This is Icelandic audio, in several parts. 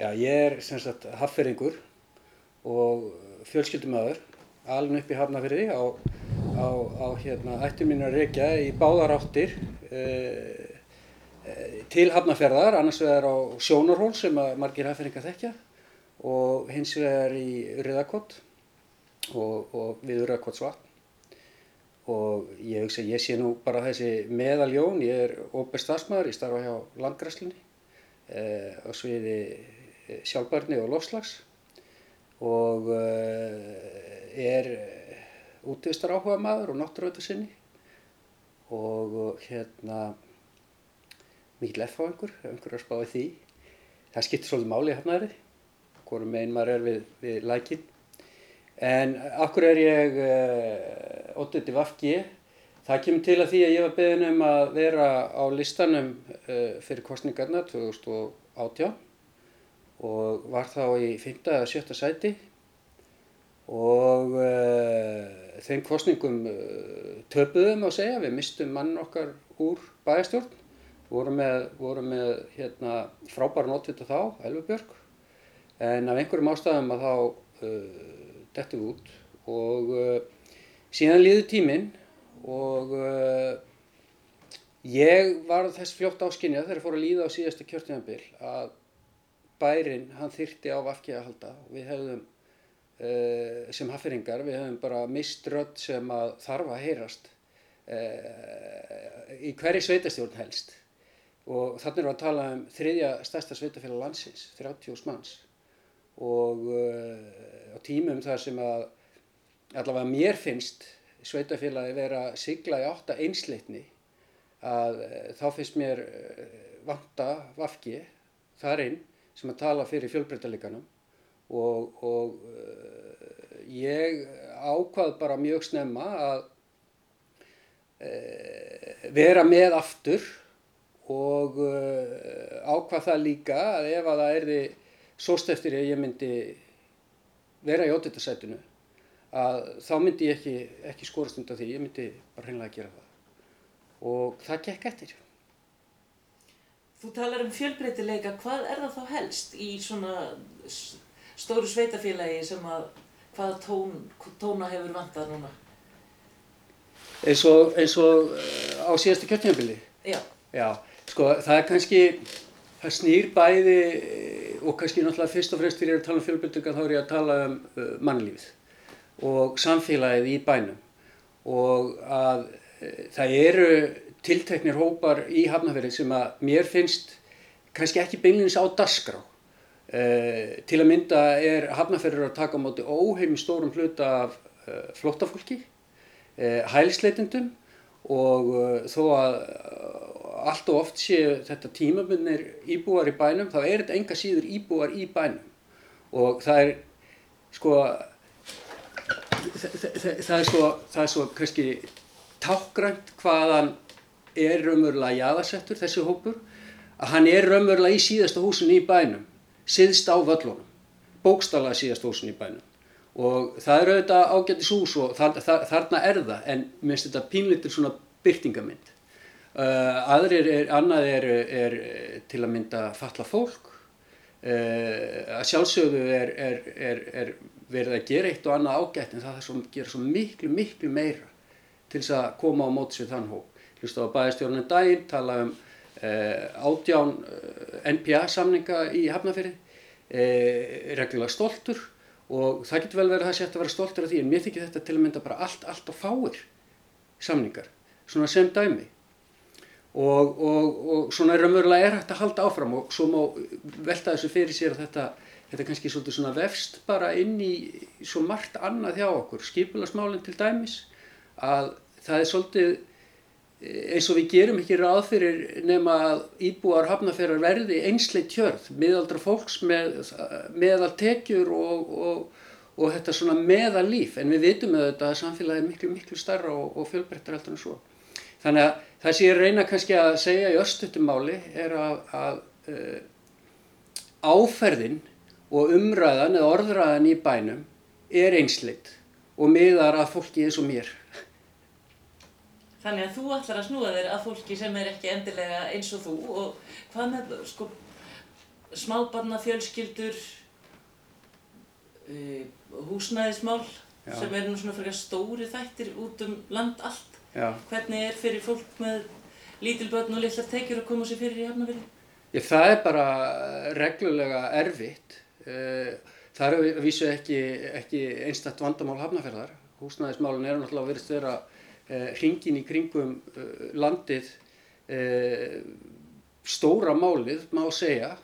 Já, ég er sem sagt hafferingur og fjölskyldumöður, alveg upp í Hafnafyrði á, á, á hérna, ættum mínu að reykja í báðar áttir e, e, til Hafnafjörðar, annars vegar á Sjónarhól sem margir hafferingar þekkja og hins vegar í Röðakott og, og við Röðakottsvatn og ég hugsa, ég sé nú bara þessi meðaljón, ég er óbæst stafsmæður, ég starfa hjá landgræslinni eh, á sviði sjálfbarni og lofslags og eh, er útvistar áhuga maður og náttúröðu sinni og hérna mikið lefð á einhver, einhver er að spáði því. Það skiptir svolítið máli hérna hvorum einn maður er við, við lækinn. En akkur er ég uh, oddviti Vafki. Það kemur til að því að ég var beðin um að vera á listanum uh, fyrir kostningarna 2018 og var þá í 5. eða 7. sæti og uh, þeim kostningum töpuðum að segja, við mistum mann okkar úr bæjastjórn, vorum með, vorum með hérna, frábæra nótvita þá, Elvabjörg, en af einhverjum ástæðum að þá dettum við út og uh, síðan liður tíminn og uh, ég var þess fljótt áskinja þegar ég fór að líða á síðasta kjörtíðanbill að bærin hann þyrti á vafki að halda. Við hefðum uh, sem haffyringar, við hefðum bara mist rödd sem að þarf að heyrast í hverju sveitastjórn helst. Og þannig við að tala um þriðja stærsta sveitafélag landsins, 30 manns. Og uh, á tímum þar sem að allavega mér finnst sveitafélagi vera sigla í átta einsleitni að uh, þá finnst mér uh, vanta vafki þarinn sem að tala fyrir fjölbreytalikanum og, og ég ákvað bara mjög snemma að vera með aftur og ákvað það líka að ef að það erði sóst eftir að ég myndi vera í ótættasætinu að þá myndi ég ekki, ekki skorast undan því, ég myndi bara hreinlega gera það og það gekk eftir. Þú talar um fjölbreytileika, hvað er það þá helst í svona stóru sveitafélagi sem að hvaða tón, tóna hefur vantað núna? Eins og, eins og á síðastu kjörtjánbili? Já. Já, sko það er kannski, það snýr bæði og kannski náttúrulega fyrst og fremst fyrir að tala um fjölbyrtinga þá er ég að tala um uh, mannlífið og samfélagið í bænum og að það eru tilteknir hópar í Hafnarfjörði sem að mér finnst kannski ekki beinlinis á dasgrá. Uh, til að mynda er Hafnarfjörður að taka á móti óheim stórum hluta af flóttafólki, hælsleitendum og þó að allt og oft séu þetta tímabunir íbúar í bænum, þá er þetta enga síður íbúar í bænum og það er sko það, það, það er svo það er svo kannski tákgrænt hvaðan er raunverulega jaðarsettur þessi hópur að hann er raunverulega í síðasta húsin í bænum siðst á völlunum bókstala síðasta húsin í bænum. Og það eru auðvitað ágættis hús og þarna er það en minnst þetta pínlitur svona byrtingamind Uh, aðrir er, annað er, er til að mynda falla fólk. Uh, að sjálfsögðu er, er verið að gera eitt og annað ágætt en það er að gera svo miklu miklu meira til þess að koma á móts við þann hóp hlusta á bæðistjórnum daginn tala um uh, átján NPA samninga í Hafnafjörði reglulega stoltur og það getur vel verið að það sé að vera stoltur af því en mér þykir þetta til að mynda bara allt, allt og fáir samningar svona sem dæmi. Og, og, og svona raunverulega er hægt að halda áfram og svo má velta þessu fyrir sér að þetta, þetta kannski svolítið svona vefst bara inn í svo margt annað hjá okkur, skipilagsmálinn til dæmis, að það er svolítið eins og við gerum ekki ráð fyrir nema að íbúar hafnaferðar verði einsleitt hjörð, miðaldra fólks með, meðal tekjur og, og þetta svona meðal líf, en við vitum auðvitað að samfélagi er miklu miklu starra og fjölbreyttar heldur en svo. Þannig að það sem ég reyna kannski að segja í östutumáli er að, að uh, áferðin og umræðan eða orðræðan í bænum er einsleitt og miðar að fólki eins og mér. Þannig að þú ætlar að snúa þér að fólki sem er ekki endilega eins og þú og hvað með sko smábarna fjölskyldur, uh, húsnæðismál Já. sem eru svona frekar stóri þættir út um land allt. Já. Hvernig er fyrir fólk með lítil börn og litlar tekjur að koma sér fyrir í Hafnarfirði? Ég, það er bara reglulega erfitt. Eh, Það er að vísu ekki, ekki einstakt vandamál hafnaferðar. Húsnæðismálun eru náttúrulega verið eh, hringin í kringum eh, landið eh, stóra málið, má segja.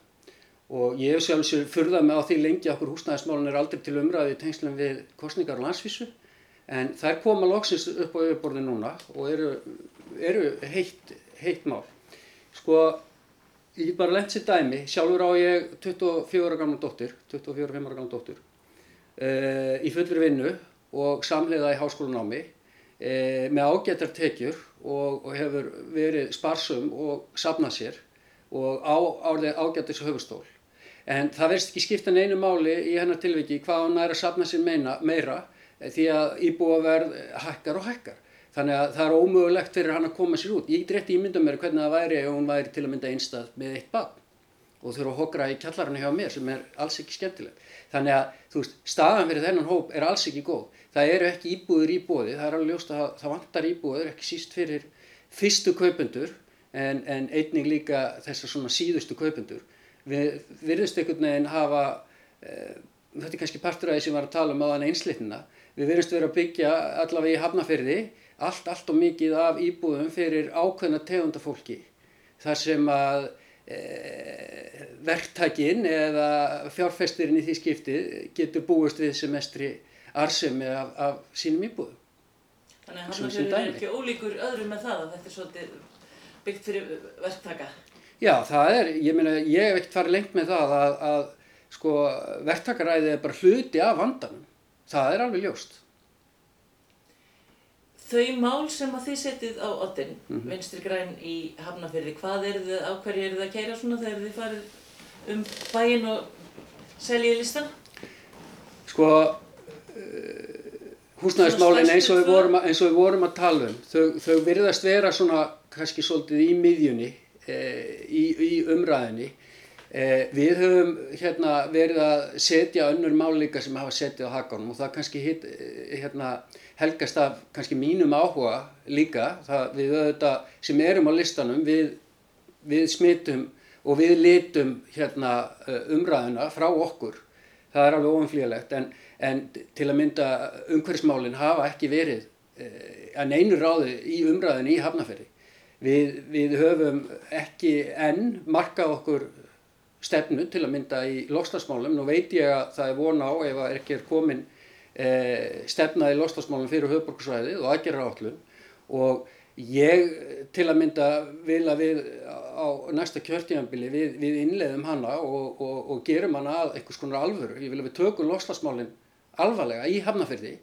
Og ég hef sjálfsögur furðað mig á því lengi okkur húsnæðismálun er aldrei til umræði í tengslum við kostningar og landsvísu. En þær koma loksins upp á yfirborði núna og eru, eru heitt, heitt mál. Sko, ég get bara lent sér dæmi, sjálfur á ég 24 ára gamla dóttir, 24-5 ára gamla dóttir, uh, í fullri vinnu og samleiða í háskólanámi uh, með ágættar tekjur og, og hefur verið sparsum og safnað sér og á, árið ágættis höfustól. En það verðist ekki skipta neinu máli í hennar tilviki hvað hún er að safna sér meina, meira eh, því að íbúaverð hækkar og hækkar. Þannig að það er ómögulegt fyrir hann að koma sér út. Ég get rétt ímynda mér hvernig það væri ef hún væri til að mynda einstað með eitt barn og þurfa að hokra í kjallarinn hjá mér sem er alls ekki skemmtilegt. Þannig að veist, staðan fyrir þennan hóp er alls ekki góð. Það eru ekki íbúður í bóði, það er alveg ljóst að það vantar íbúður, ekki síst fyrir fyrstu kaupendur en, en einnig líka þessar svona síðustu kaupendur. Við virðumst einhvern veginn hafa, e, þetta er kannski partur af því sem var að tala um á þannig einslitnina, við virðumst vera að byggja allavega í hafnafyrði allt, allt og mikið af íbúðum fyrir ákveðna tegunda fólki. Þar sem að e, verktakinn eða fjárfestirinn í því skipti getur búist við semestri arsemi af, af sínum íbúðum. Þannig að Hafnarfjörður er ekki ólíkur öðrum með það að þetta er svolítið byggt fyrir verktaka. Já, það er, ég meina, ég hef ekkert farið lengt með það að, að sko, verktakaræðið er bara hluti af vandanum. Það er alveg ljóst. Þau mál sem að þið setið á oddin, Mhm. vinstri græn í Hafnarfjörði, hvað eru þið, á hverju eru þið að keira svona þegar þið farið um bæinn og seljið listan? Sko, uh, húsnæðismálin eins og, við vorum, að- við vorum að tala um, þau, þau virðast vera svona kannski svolítið í miðjunni e, í, í umræðinni. E, við höfum hérna verið að setja önnur mál líka sem hafa setið á hakanum og það kannski hit, eh, hérna, helgast af kannski mínum áhuga líka, það við auðvitað sem erum á listanum, við, við smitum og við litum hérna eh, umræðuna frá okkur það er alveg ofanflíðalegt en, en til að mynda umhverfismálin hafa ekki verið eh, að neinu ráði í umræðinu í Hafnarfjörði. Við, við höfum ekki enn markað okkur stefnu til að mynda í lofslagsmálum. Nú veit ég að það er von á ef að ekki er komin eh, stefna í lofslagsmálum fyrir höfuborgarsvæðið og aðgerra átlun og ég til að mynda vil að við á næsta kjörtíðanbili við, við innleiðum hana og, og, og gerum hana að einhvers konar alvöru. Ég vil að við tökum lofslagsmálinn alvarlega í Hafnarfyrði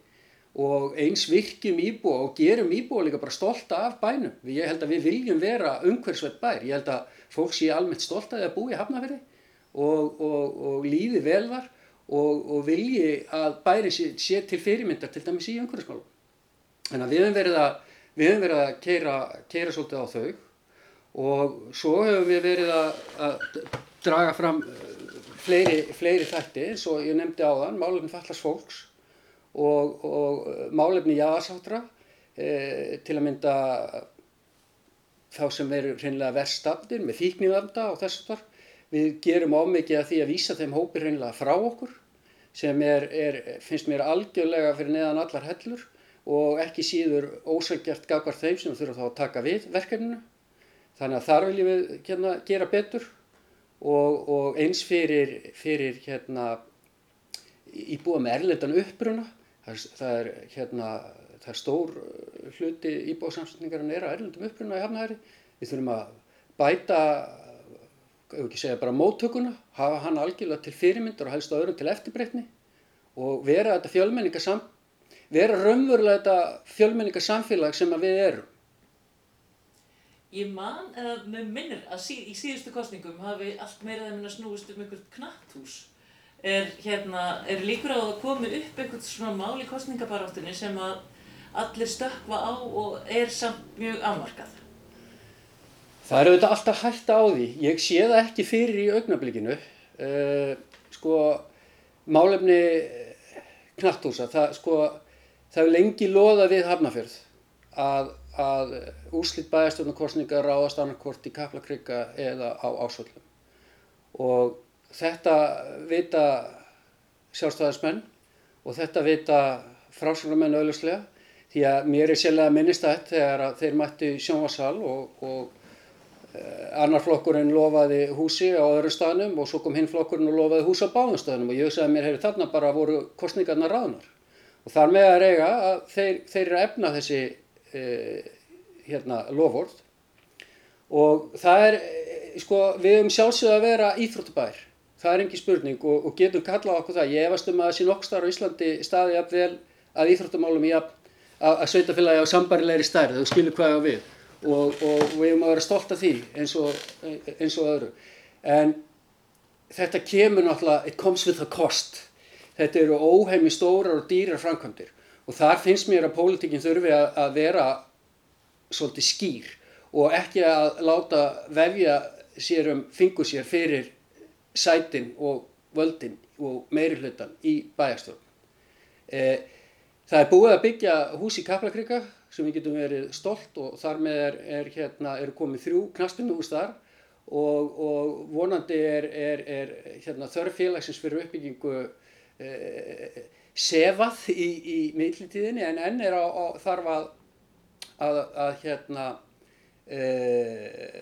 og eins virkjum íbúa og gerum íbúa líka bara stolta af bænum. Ég held að við viljum vera umhverfsveit bær. Ég held að fólk sé almennt stolt að búa í Hafnarfyrði og, og, og líði vel þar og, og vilji að bæri sé, sé til fyrirmyndar til dæmis í umhverfismálum. Þannig að við höfum verið að, verið að keira, keira svolítið á þau og svo höfum við verið að, að draga fram fleiri, fleiri þætti eins og ég nefndi áðan, málefni fallast fólks og, og eh, málefni jáðarsátra e, til að mynda þá sem eru hreinlega verðstafnir með fíknivanda og þess að við gerum ámikið að því að vísa þeim hópi hreinlega frá okkur sem er, er, finnst mér algjörlega fyrir neðan allar hellur og ekki síður ósækjart gagvar þeim sem þurfa þá að taka við verkefninu. Þannig að þar viljum við hérna, gera betur og, og eins fyrir, fyrir hérna, íbúa með erlendan uppruna. Það, það, er, hérna, það er stór uh, hluti íbúasamsetningarinn er að erlendum uppruna í hafnæri. Við þurfum að bæta, ef ekki segja bara móttökuna, hafa hann algjörlega til fyrirmyndar og helst á öðrum til eftirbreytni og vera þetta fjölmenningarsam, vera raunverulega þetta fjölmenningarsamfélag sem við erum. Ég man, eða með minnir, að sí, í síðustu kostningum hafi allt meira en að snúist um einhvert knatthús. Er, hérna, er líkur á að komi upp einhvert svona mál í kostningabaráttunni sem að allir stökkva á og er samt mjög afmarkað? Það er auðvitað alltaf hægt á því. Ég sé það ekki fyrir í augnablikinu. Uh, sko, málefni knatthúsa, það, sko, það hefur lengi loða við Hafnafjörð að, að úslitt bæjastofnarkorsninga ráðast annarkort í Kaplakrygga eða á ásvöldum. Og þetta vita sjálfstæðismenn og þetta vita frásunarmenn auðvitslega því að mér er sérlega minnistætt þegar þeir mættu sjónvarsal og, og Eh, annar flokkurinn lofaði húsi á öðru staðnum og svo kom hinn flokkurinn og lofaði húsi á báðum staðnum og ég hugsaði að mér hefur þarna bara voru kostningarna ráðnar og þar með að reyga að þeir, þeir eru að efna þessi hérna lofvort og það er eh, sko við höfum sjálfsögð að vera íþróttabær. Það er engi spurning og, og getum kallað okkur það. Ég efast um að þessi nokkstar á Íslandi staði að vel að íþróttamálum í að, að, að sveitafélagi á sambarilegri stærð þau skilur hvað á við. Og, og við erum að vera stolt af því eins og, eins og öðru. En þetta kemur náttúrulega, it comes with a cost. Þetta eru óheimi stórar og dýrar framkvæmdir og þar finnst mér að pólitíkinn þurfi að, að vera svolítið skýr og ekki að láta vefja sér um fingur sér fyrir sætin og völdin og meiri hlutan í bæjarstofn. Eh, það er búið að byggja hús í Kaplakrika sem við getum verið stolt og þar með er, er hérna, eru komið þrjú knastundús þar og, og vonandi er, er, er hérna, þörf félagsins fyrir uppbyggingu eh, sefað í, í millitíðinni en enn er á, á þarf að, að, að hérna, eh,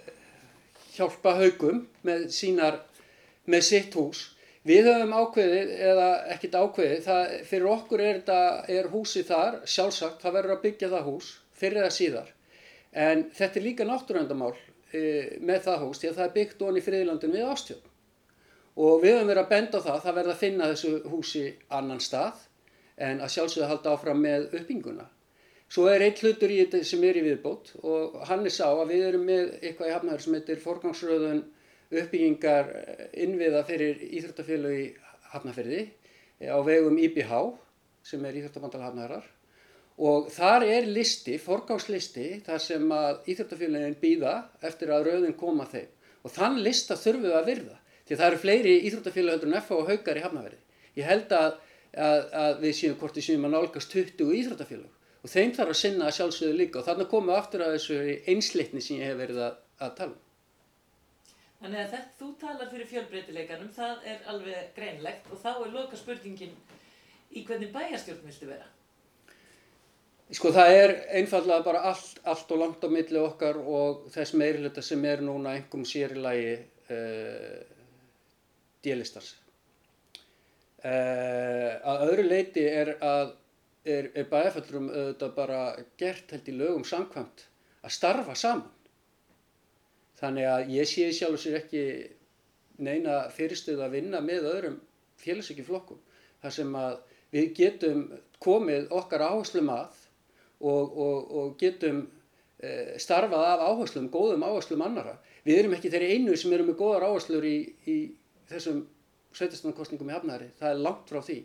hjálpa haugum með, sínar, með sitt hús Við höfum ákveðið eða ekkert ákveðið, það, fyrir okkur er, þetta, er húsi þar, sjálfsagt, það verður að byggja það hús fyrir eða síðar. En þetta er líka náttúröndamál e, með það hús því að það er byggt onni friðlandin við ástjóðum. Og við höfum verið að benda á það, það verður að finna þessu húsi annan stað en að sjálfsögða halda áfram með uppbygginguna. Svo er eitt hlutur í þetta sem er í viðbót og hann er sá að við erum með eitthvað í hafnaður sem heitir forgangsröðun uppbyggingar eh, innviða fyrir Íþróttafélög í Hafnarferði eh, á vegum IBH sem er Íþróttabandala Hafnarar og þar er listi, forgáðslisti þar sem að Íþróttafélögin býða eftir að rauðin koma þeim. Og þann lista þurfum við að virða því það eru fleiri Íþróttafélög heldur en FH og Haugar í Hafnarferði. Ég held að, að, að við séum hvort við séum að nálgast 20 Íþróttafélög og þeim þarf að sinna að sjálfsögðu líka og þannig komum við aftur að þessu einsleitni sem ég hef verið að, að tala um. Þannig að þetta, þú talar fyrir fjölbreytileikanum, það er alveg greinlegt og þá er loka spurningin í hvernig bæjarstjórn viltu vera? Sko það er einfallega bara allt, allt og langt á milli okkar og þess meirleita sem er núna einhverjum sérilagi uh, eh, délistans. Uh, að öðru leiti er að er, er bæjarfællurum auðvitað bara gert held í lögum samkvæmt að starfa saman. Þannig að ég sé sjálf og sér ekki neina fyrirstöðu að vinna með öðrum félagsvíkjuflokkum. Þar sem að við getum komið okkar áherslum að og, og, og getum e, starfað af áherslum, góðum áherslum annara. Við erum ekki þeirri einu sem eru með góðar áherslur í, í þessum sveitastunarkostningum í hafnæri. Það er langt frá því.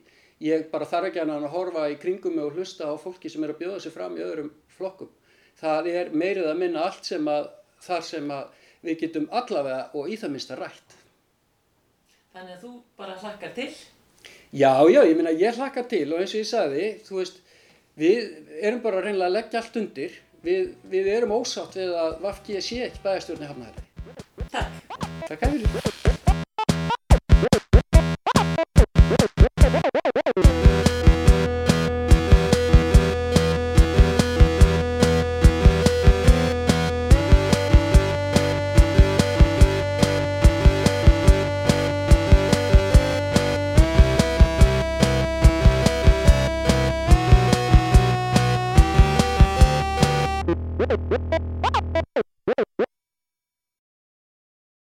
Ég bara þarf ekki að horfa í kringum og hlusta á fólki sem eru að bjóða sig fram í öðrum flokkum. Það er meirið að minna allt sem að þar sem að við getum allavega og í það minnsta rætt. Þannig að þú bara hlakkar til? Já, já, ég minna ég hlakkar til og eins og ég sagði, þú veist, við erum bara reynilega að leggja allt undir. Við, við erum ósátt við að Vafki sé ekki bæðastjórni hafnaðari. Takk. Takk að þér.